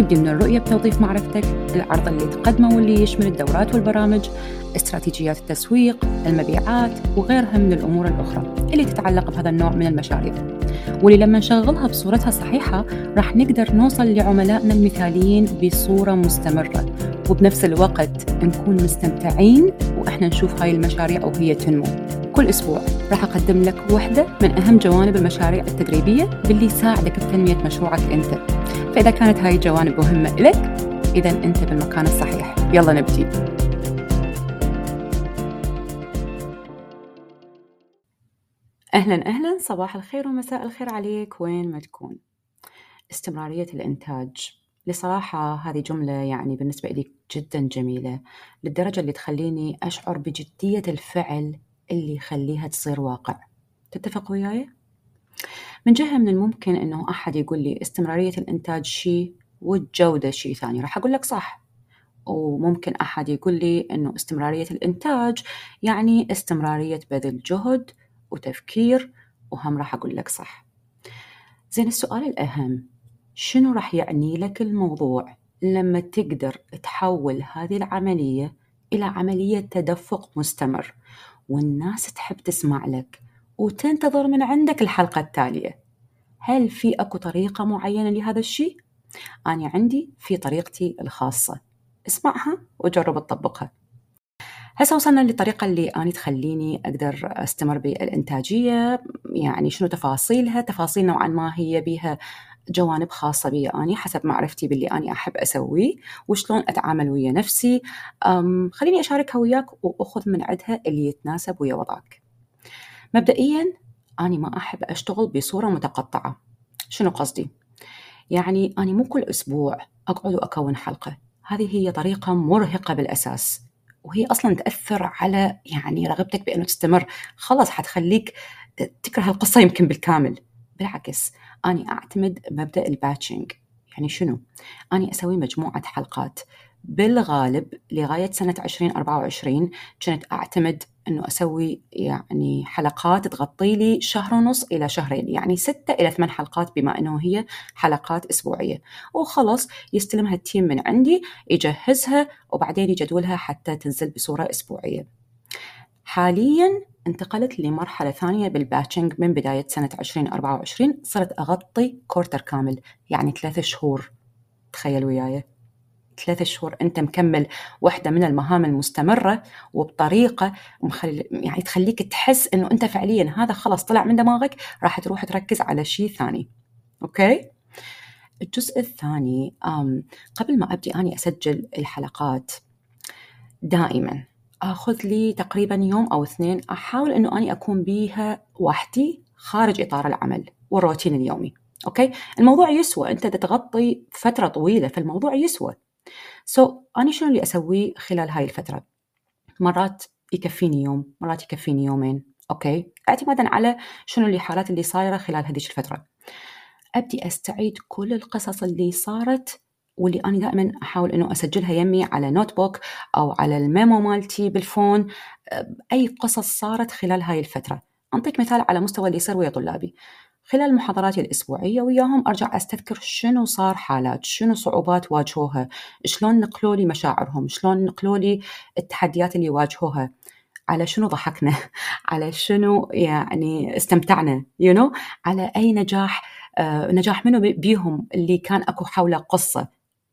تبدي من الرؤية بتوظيف معرفتك العرض اللي تقدمه واللي يشمل الدورات والبرامج استراتيجيات التسويق المبيعات وغيرها من الأمور الأخرى اللي تتعلق بهذا النوع من المشاريع. واللي لما نشغلها بصورتها الصحيحة راح نقدر نوصل لعملائنا المثاليين بصورة مستمرة. وبنفس الوقت نكون مستمتعين وإحنا نشوف هاي المشاريع وهي تنمو. كل أسبوع راح أقدم لك واحدة من أهم جوانب المشاريع التدريبية باللي يساعدك بتنمية مشروعك أنت. فإذا كانت هاي الجوانب مهمة لك إذا أنت بالمكان الصحيح. يلا نبتدي أهلا أهلا. صباح الخير ومساء الخير عليك. وين ما تكون. استمرارية الإنتاج. لصراحة هذه جملة يعني بالنسبة لي جدا جميلة للدرجة اللي تخليني أشعر بجدية الفعل اللي يخليها تصير واقع. تتفق وياي؟ من جهة من الممكن أنه أحد يقول لي استمرارية الإنتاج شيء والجودة شيء ثاني. راح أقول لك صح. وممكن أحد يقول لي أنه استمرارية الإنتاج يعني استمرارية بذل جهد وتفكير وهم راح أقول لك صح. زين السؤال الأهم شنو راح يعني لك الموضوع لما تقدر تحول هذه العملية إلى عملية تدفق مستمر والناس تحب تسمع لك وتنتظر من عندك الحلقة التالية؟ هل في أكو طريقة معينة لهذا الشيء؟ أنا عندي في طريقتي الخاصة. اسمعها وجرب تطبقها. هسه وصلنا للطريقة اللي أنا تخليني أقدر أستمر بالإنتاجية. يعني شنو تفاصيلها؟ تفاصيل نوعا ما هي بها جوانب خاصة بي أني حسب معرفتي باللي أني أحب أسويه وشلون أتعامل ويا نفسي. خليني أشاركها وياك وأخذ من عندها اللي يتناسب ويا وضعك. مبدئيا أنا ما أحب أشتغل بصورة متقطعة. شنو قصدي؟ يعني أنا مو كل أسبوع أقعد وأكون حلقة. هذه هي طريقة مرهقة بالأساس. وهي أصلا تأثر على يعني رغبتك بأنه تستمر. خلاص حتخليك تكره القصة يمكن بالكامل. بالعكس أنا أعتمد مبدأ الباتشنج يعني شنو؟ أنا أسوي مجموعة حلقات. بالغالب لغاية سنة 2024 كنت أعتمد أنه أسوي يعني حلقات تغطي لي شهر ونص إلى شهرين يعني ستة إلى ثمان حلقات بما أنه هي حلقات أسبوعية. وخلاص يستلمها ال team من عندي يجهزها وبعدين يجدولها حتى تنزل بصورة أسبوعية. حاليا انتقلت لمرحلة ثانية بال batching من بداية سنة 2024 صرت أغطي quarter كامل يعني ثلاثة شهور. تخيل وياي. ثلاثة شهور أنت مكمل واحدة من المهام المستمرة وبطريقة مخل... يعني تخليك تحس أنه أنت فعليا هذا خلاص طلع من دماغك راح تروح تركز على شيء ثاني. أوكي؟ الجزء الثاني قبل ما أبدي أني أسجل الحلقات دائما آخذ لي تقريبا يوم أو اثنين أحاول إنه أني أكون بيها وحدي خارج إطار العمل والروتين اليومي. أوكي؟ الموضوع يسوى أنت تغطي فترة طويلة فالموضوع يسوى. so, أنا شنو اللي اسويه خلال هاي الفترة؟ مرات يكفيني يوم مرات يكفيني يومين أوكي؟ اعتمادا على شنو اللي حالات اللي صايرة خلال هذه الفترة. أبدي أستعيد كل القصص اللي صارت واللي أنا دائما أحاول إنه أسجلها يمي على notebook أو على ال memo مالتي بال phone أي قصص صارت خلال هاي الفترة. أنطيك مثال على مستوى اللي يصير ويا طلابي. خلال محاضراتي الأسبوعية وياهم أرجع أستذكر شنو صار حالات شنو صعوبات واجهوها شلون نقلوا لي مشاعرهم شلون نقلوا لي التحديات اللي واجهوها على شنو ضحكنا على شنو يعني استمتعنا you know? على أي نجاح آه نجاح منه بيهم اللي كان أكو حوله قصة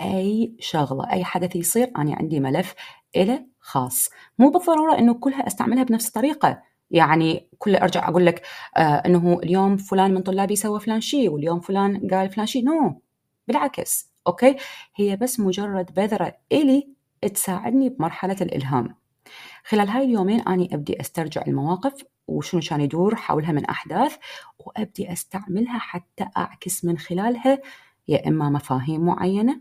أي شغلة أي حدث يصير أنا عندي ملف إله خاص مو بالضرورة أنه كلها أستعملها بنفس الطريقة يعني كل أرجع أقول لك آه إنه اليوم فلان من طلابي سوى فلان شيء واليوم فلان قال فلان شيء. no. بالعكس أوكي؟ هي بس مجرد بذرة إلي تساعدني بمرحلة الإلهام. خلال هاي اليومين أني أبدي أسترجع المواقف وشنو كان يدور حولها من أحداث وأبدي أستعملها حتى أعكس من خلالها يا إما مفاهيم معينة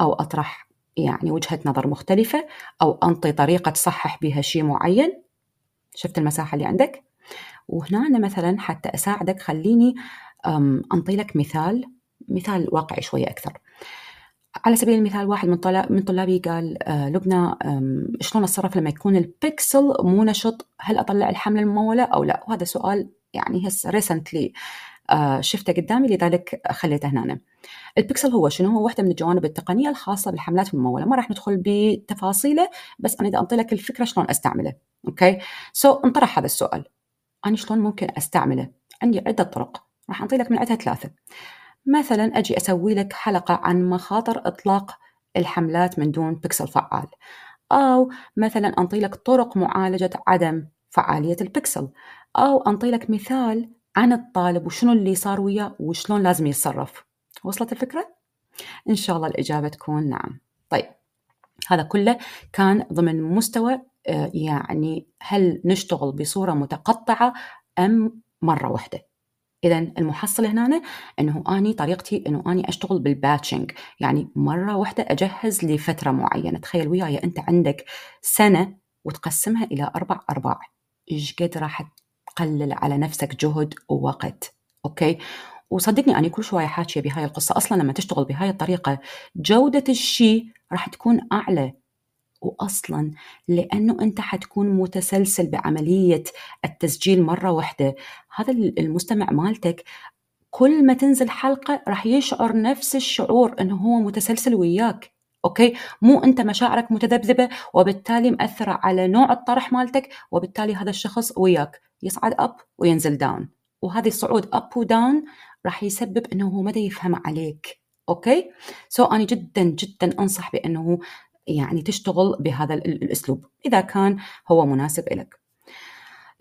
أو أطرح يعني وجهة نظر مختلفة أو أنطي طريقة تصحح بها شيء معين. شفت المساحة اللي عندك؟ وهنا مثلا حتى أساعدك خليني أنطي لك مثال مثال واقعي شوية أكثر. على سبيل المثال واحد من طلاب من طلابي قال آه لبنى شلون اتصرف لما يكون البكسل مو نشط؟ هل أطلع الحمله الممولة أو لا؟ وهذا سؤال يعني هسه recently آه شفته قدامي لذلك خليته هنا. البكسل هو شنو؟ هو واحدة من الجوانب التقنية الخاصة بالحملات المموله ما راح ندخل بتفاصيله بس أنا إذا انطي لك الفكرة شلون أستعمله أوكي؟ so, انطرح هذا السؤال. أنا شلون ممكن أستعمله؟ عندي عدة طرق. راح انطي لك من عندها ثلاثة. مثلا أجي أسوي لك حلقة عن مخاطر إطلاق الحملات من دون بكسل فعال. أو مثلا أنطي لك طرق معالجة عدم فعالية البكسل أو أنطي لك مثال عن الطالب وشنو اللي صار وياه وشلون لازم يتصرف. وصلت الفكرة؟ إن شاء الله الإجابة تكون نعم. طيب هذا كله كان ضمن مستوى آه، يعني هل نشتغل بصورة متقطعة أم مرة واحدة؟ إذا المحصله هنا إنه أني طريقتي إنه أني أشتغل بالباتشنج يعني مرة واحدة أجهز لفترة معينة. تخيل وياي أنت عندك سنة وتقسمها إلى أربع أرباع. إيش قد راح تقلل على نفسك جهد ووقت؟ أوكي؟ وصدقني أنا كل شوية حاكية بهاي القصة. أصلا لما تشتغل بهاي الطريقة جودة الشيء راح تكون أعلى. واصلا لأنه أنت حتكون متسلسل بعملية التسجيل مرة واحدة. هذا المستمع مالتك كل ما تنزل حلقة راح يشعر نفس الشعور إنه هو متسلسل وياك. أوكي؟ مو أنت مشاعرك متذبذبة وبالتالي مأثرة على نوع الطرح مالتك وبالتالي هذا الشخص وياك. يصعد up وينزل down وهذا الصعود up و down راح يسبب إنه هو ما يفهم عليك أوكي so أنا جدا جدا أنصح بإنه يعني تشتغل بهذا الأسلوب إذا كان هو مناسب لك.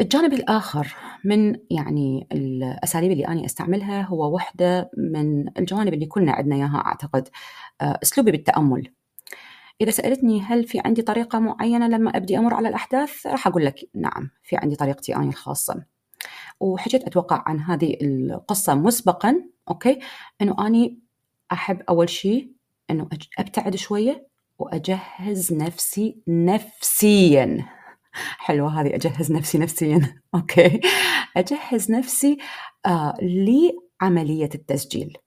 الجانب الآخر من يعني الأساليب اللي أنا أستعملها هو وحدة من الجوانب اللي كلنا عندنا إياها أعتقد آه، أسلوبي بالتأمل. إذا سألتني هل في عندي طريقة معينة لما أبدي أمر على الأحداث راح أقول لك نعم في عندي طريقتي أنا الخاصة. وحكيت أتوقع عن هذه القصة مسبقا أوكي؟ إنه أني أحب أول شيء إنه أبتعد شوية وأجهز نفسي نفسيا. حلوة هذه أجهز نفسي نفسيا أوكي؟ أجهز نفسي آه لعملية التسجيل.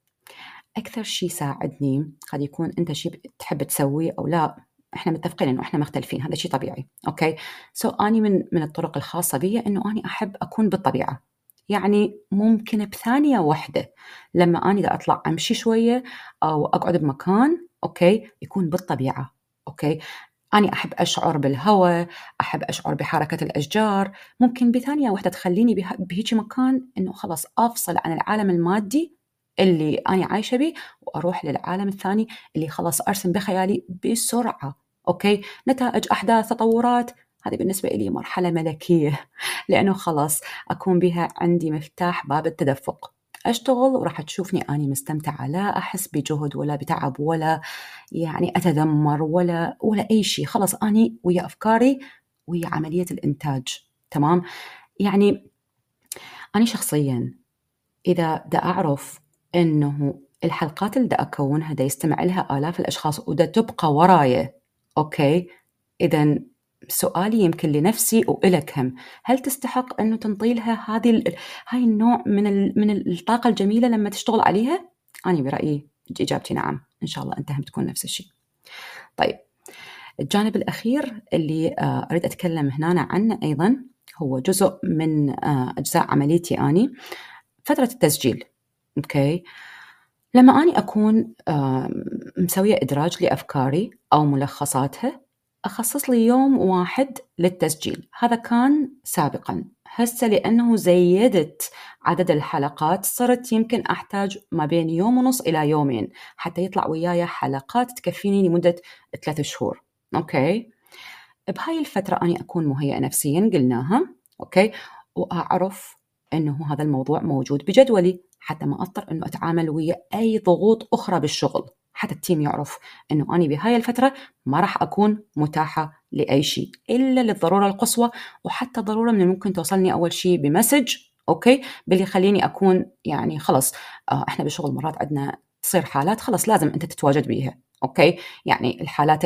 أكثر شيء ساعدني قد يكون أنت شيء تحب تسويه أو لا إحنا متفقين إنه إحنا مختلفين هذا شيء طبيعي أوكي؟ so, أني من من الطرق الخاصة بي إنه أني أحب أكون بالطبيعة. يعني ممكن بثانية واحدة لما أني دا أطلع أمشي شوية أو أقعد بمكان أوكي؟ يكون بالطبيعة أوكي؟ أنا أحب أشعر بالهواء أحب أشعر بحركة الأشجار. ممكن بثانية واحدة تخليني بهيك مكان إنه خلاص أفصل عن العالم المادي اللي أنا عايشة به وأروح للعالم الثاني اللي خلاص أرسم بخيالي بسرعة. أوكي؟ نتائج أحداث تطورات. هذه بالنسبة لي مرحلة ملكية لأنه خلاص أكون بها عندي مفتاح باب التدفق. أشتغل وراح تشوفني أني مستمتعة لا أحس بجهد ولا بتعب ولا يعني أتذمر ولا ولا أي شيء خلاص أني ويا أفكاري ويا عملية الإنتاج. تمام؟ يعني أنا شخصيا إذا دا أعرف إنه الحلقات اللي دا أكونها دا يستمع لها آلاف الأشخاص ودا تبقى ورايا أوكي. إذا سؤالي يمكن لنفسي وإلك هم. هل تستحق أنه تنطي لها هذه هاي النوع من من الطاقة الجميلة لما تشتغل عليها؟ أنا برأيي إجابتي نعم. إن شاء الله أنت هم تكون نفس الشيء. طيب. الجانب الأخير اللي آه، أريد أتكلم هنا عنه أيضا هو جزء من آه، أجزاء عمليتي أني. فترة التسجيل. أوكي. لما أني أكون مسوية إدراج لأفكاري أو ملخصاتها أخصص لي يوم واحد للتسجيل. هذا كان سابقا. هسه لأنه زيدت عدد الحلقات صرت يمكن أحتاج ما بين يوم ونص إلى يومين حتى يطلع وياي حلقات تكفيني لمدة ثلاث شهور. okay؟ بهاي الفترة أنا أكون مهيئة نفسيا قلناها. okay؟ وأعرف أنه هذا الموضوع موجود بجدولي حتى ما أضطر أنه أتعامل ويا أي ضغوط أخرى بالشغل. حتى ال team يعرف إنه أنا بهاي الفترة ما راح أكون متاحة لأي شيء إلا للضرورة القصوى. وحتى ضرورة من الممكن توصلني أول شيء ب message okay؟ باللي يخليني أكون يعني خلص آه إحنا بالشغل مرات عندنا تصير حالات خلص لازم أنت تتواجد بيها okay؟ يعني الحالات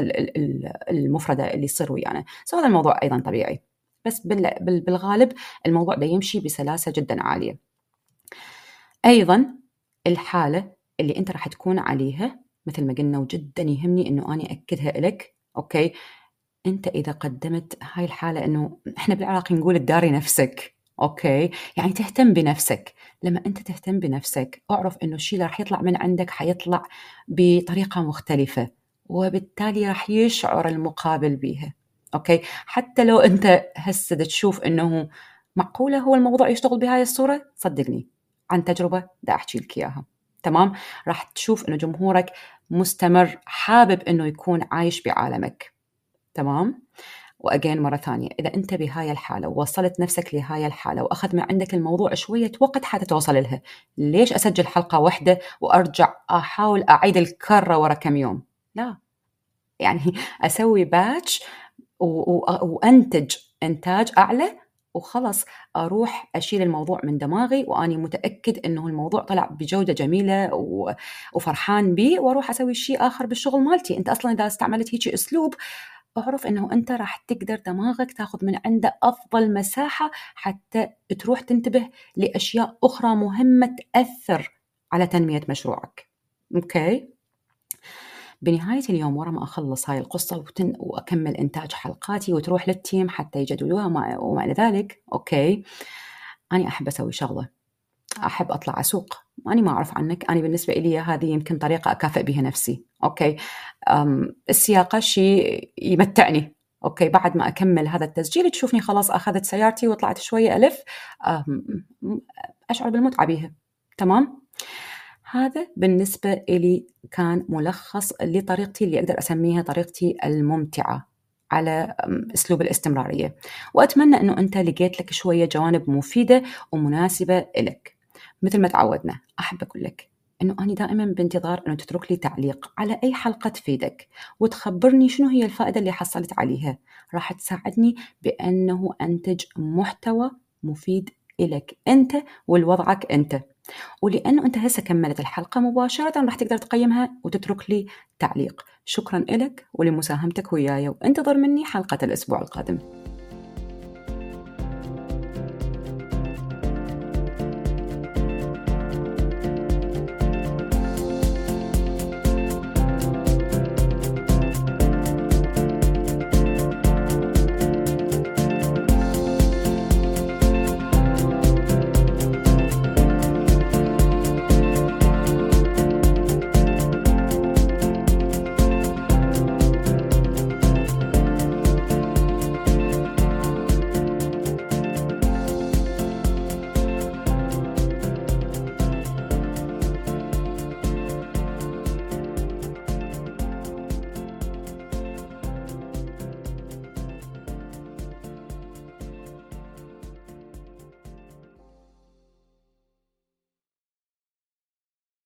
المفردة اللي تصير ويانا. so هذا الموضوع أيضا طبيعي. بس بالغالب الموضوع ده يمشي بسلاسة جدا عالية. أيضا الحالة اللي أنت راح تكون عليها مثل ما قلنا وجدا يهمني إنه اني اكدها لك okay؟ أنت إذا قدمت هاي الحالة إنه إحنا بالعراق نقول تداري نفسك okay؟ يعني تهتم بنفسك. لما أنت تهتم بنفسك أعرف إنه الشيء اللي راح يطلع من عندك حيطلع بطريقة مختلفة وبالتالي راح يشعر المقابل بيها. okay؟ حتى لو أنت هسه تشوف إنه معقوله هو الموضوع يشتغل بهاي الصورة صدقني عن تجربة دا أحكي لك إياها. تمام؟ راح تشوف إنه جمهورك مستمر حابب إنه يكون عايش بعالمك. تمام؟ وأجين مرة ثانية إذا أنت بهاي الحالة ووصلت نفسك لهاي الحالة وأخذ من عندك الموضوع شوية وقت حتى توصل لها ليش أسجل حلقة واحدة وأرجع أحاول أعيد الكرة ورا كم يوم؟ لا. يعني أسوي باتش وأنتج إنتاج أعلى وخلص أروح أشيل الموضوع من دماغي وأني متأكد إنه الموضوع طلع بجودة جميلة وفرحان به وأروح أسوي شيء آخر بالشغل مالتي. أنت أصلا إذا استعملت هيك أسلوب أعرف إنه أنت راح تقدر دماغك تاخذ من عنده أفضل مساحة حتى تروح تنتبه لأشياء أخرى مهمة تأثر على تنمية مشروعك. okay؟ بنهاية اليوم ورا ما أخلص هاي القصة و done وأكمل إنتاج حلقاتي وتروح لل team حتى يجدولوها وما, إلى ذلك. okay. أنا أحب أسوي شغلة. أحب أطلع أسوق أنا ما أعرف عنك. أنا بالنسبة لي هذه يمكن طريقة أكافئ بها نفسي. okay. السياقة شيء يمتعني. okay. بعد ما أكمل هذا التسجيل تشوفني خلاص أخذت سيارتي وطلعت شوية ألف. أشعر بالمتعة بها تمام؟ هذا بالنسبة إلي كان ملخص لطريقتي اللي أقدر أسميها طريقتي الممتعة على أسلوب الاستمرارية. وأتمنى أنه أنت لقيت لك شوية جوانب مفيدة ومناسبة لك. مثل ما تعودنا أحب أقول لك إنه أنا دائما بانتظار إنه تترك لي تعليق على أي حلقة تفيدك. وتخبرني شنو هي الفائدة اللي حصلت عليها. راح تساعدني بأنه أنتج محتوى مفيد لك أنت ولوضعك أنت. ولأنه أنت هسه كملت الحلقة مباشرة راح تقدر تقيمها وتترك لي تعليق. شكرا لك ولمساهمتك وياي وانتظر مني حلقة الأسبوع القادم.